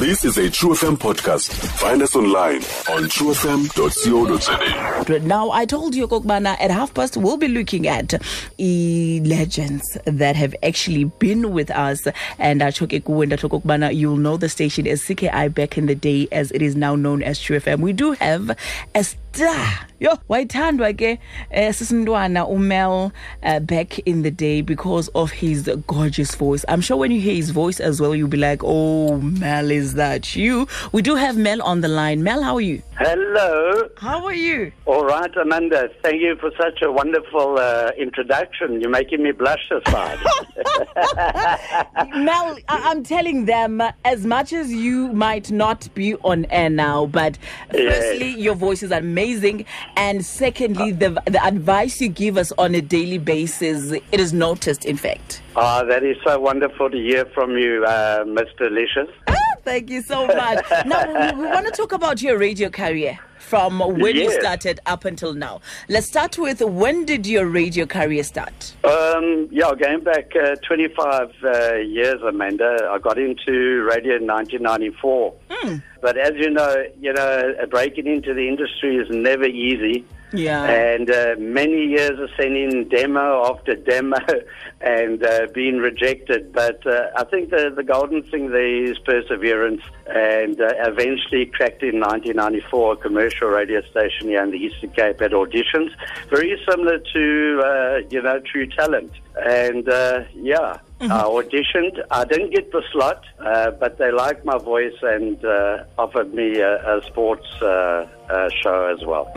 This is a True FM podcast. Find us online on truefm.co.za. Now, I told you, Kokbana, at half past, we'll be looking at e legends that have actually been with us. And uh, Kuwenda Kokbana, you'll know the station as CKI back in the day, as it is now known as True FM. We do have a star. Yo, wayithandwa ke eh, sisintwana umel uh, back in the day because of his gorgeous voice. I'm sure when you hear his voice as well, you'll be like, oh, Mel, is that you? We do have Mel on the line. Mel, how are you? Hello. How are you? All right, Amanda. Thank you for such a wonderful uh, introduction. You're making me blush this side. Mel, I- I'm telling them, uh, as much as you might not be on air now, but Yes. firstly, your voice is amazing, and secondly, the the advice you give us on a daily basis, it is noticed. In fact, Ah, that is so wonderful to hear from you, uh, Mr. Licious. Thank you so much. now we, we want to talk about your radio career. From when you started up until now. Let's start with when did your radio career start? Um, yeah, going back uh, 25 uh, years, Amanda, I got into radio in 1994. But as you know, you know, breaking into the industry is never easy. Yeah. And uh, many years of sending demo after demo and uh, being rejected. But uh, I think the, the golden thing there is perseverance and uh, eventually cracked in 1994 a commercial radio station here in the Eastern Cape at auditions. Very similar to, uh, you know, True Talent. And uh, yeah. I auditioned. I didn't get the slot, uh, but they liked my voice and uh, offered me a, a sports uh, uh, show as well.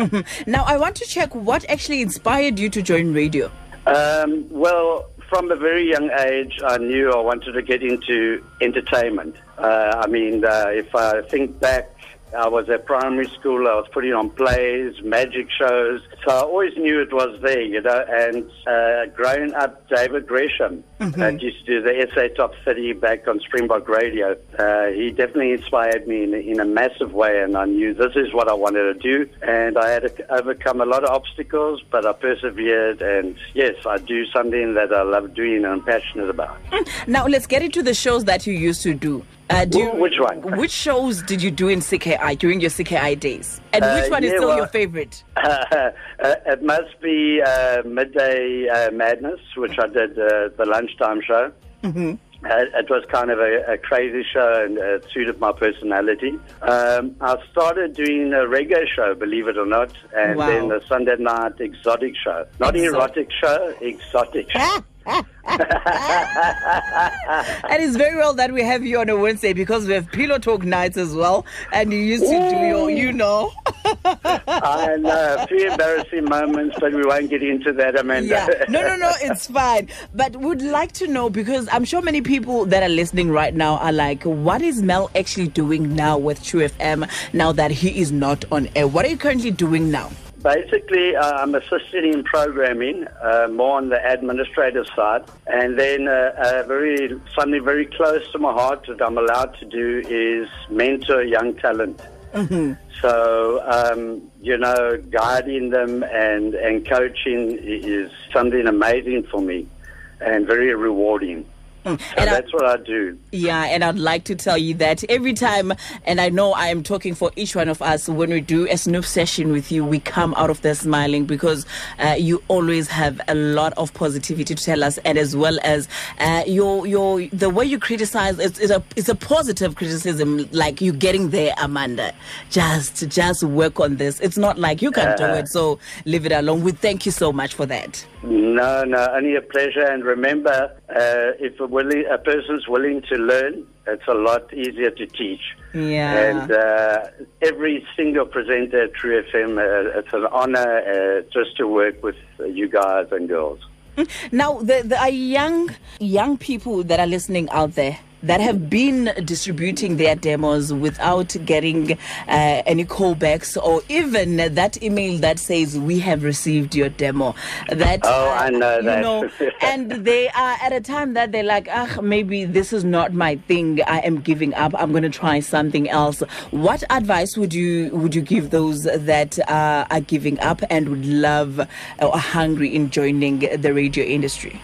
Now, I want to check what actually inspired you to join radio. Um, well, from a very young age, I knew I wanted to get into entertainment. Uh, I mean, uh, if I think back, I was at primary school, I was putting on plays, magic shows, so I always knew it was there, you know. And uh, growing up, David Gresham that used to do the SA Top 30 back on Springbok Radio, uh, he definitely inspired me in, a- in a massive way, and I knew this is what I wanted to do. And I had to overcome a lot of obstacles, but I persevered, and yes, I do something that I love doing and I'm passionate about. Now, let's get into the shows that you used to do. Uh, do Wh- which one? Which shows did you do in CKI during your CKI days? And Uh, which one is yeah, still well- your favorite? Uh, it must be uh, Midday uh, Madness, which I did uh, the lunchtime show. Mm-hmm. Uh, it was kind of a, a crazy show and uh, it suited my personality. Um, I started doing a reggae show, believe it or not, and Wow. then the Sunday night exotic show. Not Exotic. erotic show, exotic show. and it's very well that we have you on a Wednesday because we have pillow talk nights as well. And you used to do your, you know. I know, a few embarrassing moments, but we won't get into that, Amanda. yeah. No, no, no, it's fine. But would like to know because I'm sure many people that are listening right now are like, what is Mel actually doing now with True FM now that he is not on air? What are you currently doing now? Basically, uh, I'm assisting in programming, uh, more on the administrative side, and then uh, uh, very something very close to my heart that I'm allowed to do is mentor young talent. So um, you know, guiding them and and coaching is something amazing for me, and very rewarding. So And I- that's what I do. Yeah, and I'd like to tell you that every time, and I know I am talking for each one of us, when we do a Snoop session with you, we come out of there smiling because uh, you always have a lot of positivity to tell us, and as well as uh, your your the way you criticize, it's, it's a it's a positive criticism, like you're getting there, Amanda. Just just work on this. It's not like you can do it, so leave it alone. We thank you so much for that. No, no, only a pleasure. And remember, uh, if a, willing, a person's willing to learn, it's a lot easier to teach. Yeah. And uh, every single presenter at True FM, uh, it's an honor uh, just to work with you guys and girls. Now, there, there are young young people that are listening out there that have been distributing their demos without getting uh, any callbacks or even that email that says we have received your demo. That Oh, I know you that. know, and they are at a time that they're like, ah, maybe this is not my thing. I am giving up. I'm going to try something else. What advice would you would you give those that uh, are giving up and would love or are hungry in joining the radio industry?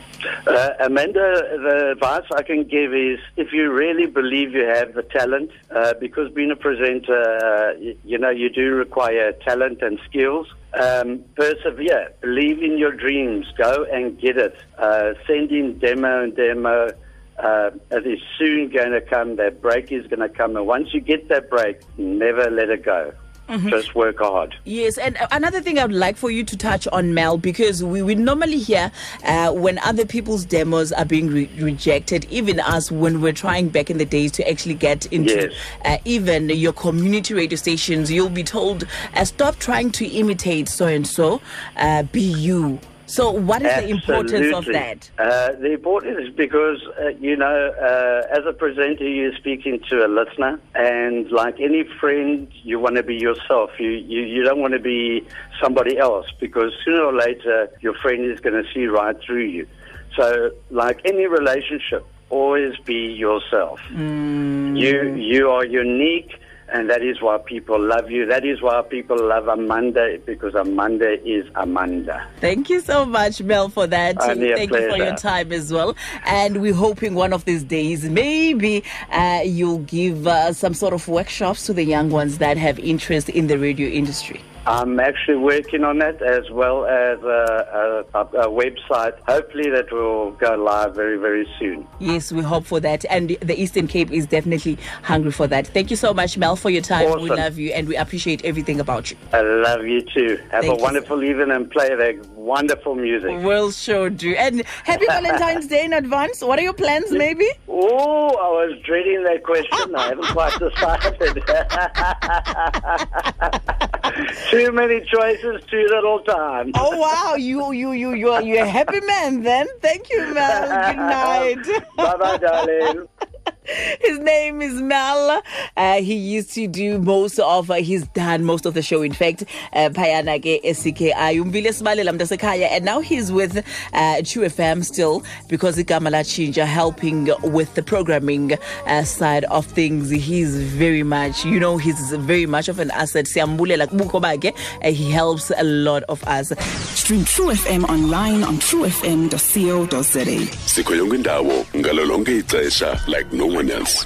Uh, Amanda, the advice I can give is if you really believe you have the talent, uh, because being a presenter, uh, you, you know, you do require talent and skills. Um, persevere, believe in your dreams, go and get it. Uh, send in demo and demo. Uh, it is soon going to come. That break is going to come, and once you get that break, never let it go. Just work hard. Yes, and uh, another thing I would like for you to touch on, Mel, because we, we normally hear uh, when other people's demos are being re- rejected, even us when we're trying back in the days to actually get into Yes. uh, even your community radio stations, you'll be told, uh, stop trying to imitate so and so, uh, be you. So, what is the importance of that? Uh, the importance is because, uh, you know, uh, as a presenter, you're speaking to a listener, and like any friend, you want to be yourself. You, you, you don't want to be somebody else because sooner or later, your friend is going to see right through you. So, like any relationship, always be yourself. You, you are unique. And that is why people love you. That is why people love Amanda because Amanda is Amanda. Thank you so much, Mel, for that. Only Thank you for your time as well. And we're hoping one of these days, maybe uh, you'll give uh, some sort of workshops to the young ones that have interest in the radio industry. I'm actually working on that as well as a, a, a, website. Hopefully, that will go live very, very soon. Yes, we hope for that. And the Eastern Cape is definitely hungry for that. Thank you so much, Mel, for your time. We love you and we appreciate everything about you. I love you too. Have Thank a you, wonderful evening and play that wonderful music. We'll sure do. And happy Valentine's Day in advance. What are your plans, maybe? Oh, I was dreading that question. I haven't quite decided. Too many choices, too little time. Oh wow, you you you you are you're a happy man then. Thank you, Mel. Good night. bye bye, darling. His name is Mel. Uh, he used to do most of, uh, he's done most of the show, in fact, uh, Payana ke SCKI, Umbile Sibalela Mdasekhaya, and now he's with uh, True FM still because igama lachinja helping with the programming uh, side of things. He's very much, you know, he's very much of an asset. Siyambulela kubuko bakhe. Uh, He helps a lot of us. Stream True FM online on truefm.co.za. sikho yonke indawo ngalo ixesha like no one else